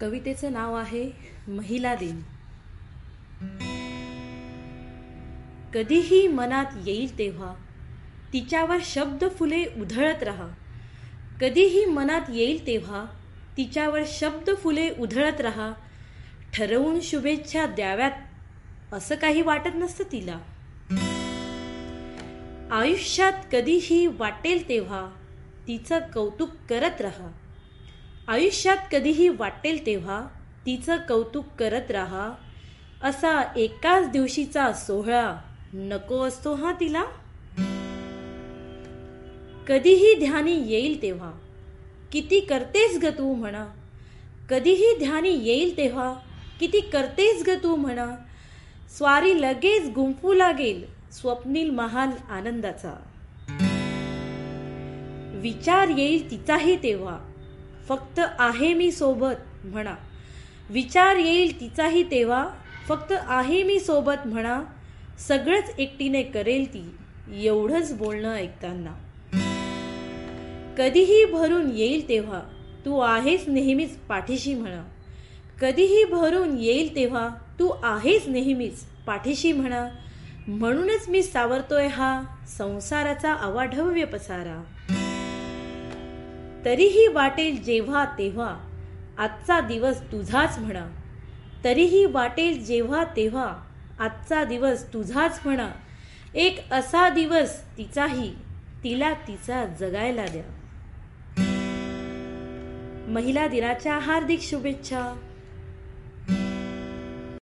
कवितेचं नाव आहे महिला दिन. कधीही मनात येईल तेव्हा तिच्यावर शब्द फुले उधळत राहा. कधीही मनात येईल तेव्हा तिच्यावर शब्द फुले उधळत राहा. ठरवून शुभेच्छा द्याव्यात असं काही वाटत नसतं तिला. आयुष्यात कधीही वाटेल तेव्हा तिचं कौतुक करत राहा. आयुष्यात कधीही वाटेल तेव्हा तिचं कौतुक करत राहा. असा एकाच दिवशीचा सोहळा नको असतो हा तिला? कधीही ध्यानी येईल तेव्हा. किती करतेस ग तू म्हणा. कधीही ध्यानी येईल तेव्हा. किती करतेस ग तू म्हणा. स्वारी लगेच गुंफू लागेल स्वप्नील महान आनंदाचा. विचार येईल तिचाही तेव्हा. फक्त आहे मी सोबत म्हणा. विचार येईल तिचाही तेव्हा फक्त आहे मी सोबत म्हणा सगळंच एकटीने करेल ती एवढंच बोलणं ऐकताना. कधीही भरून येईल तेव्हा तू आहेस नेहमीच पाठीशी म्हणा. कधीही भरून येईल तेव्हा तू आहेस नेहमीच पाठीशी म्हणा. म्हणूनच मी सावरतोय हा संसाराचा अवाढव्य पसारा. तरीही वाटेल जेव्हा तेव्हा. आजचा दिवस तुझाच म्हणा. तरीही वाटेल जेव्हा तेव्हा. आजचा दिवस तुझाच म्हणा. एक असा दिवस तिचाही. तिला तिचा जगायला द्या. महिला दिनाच्या हार्दिक शुभेच्छा.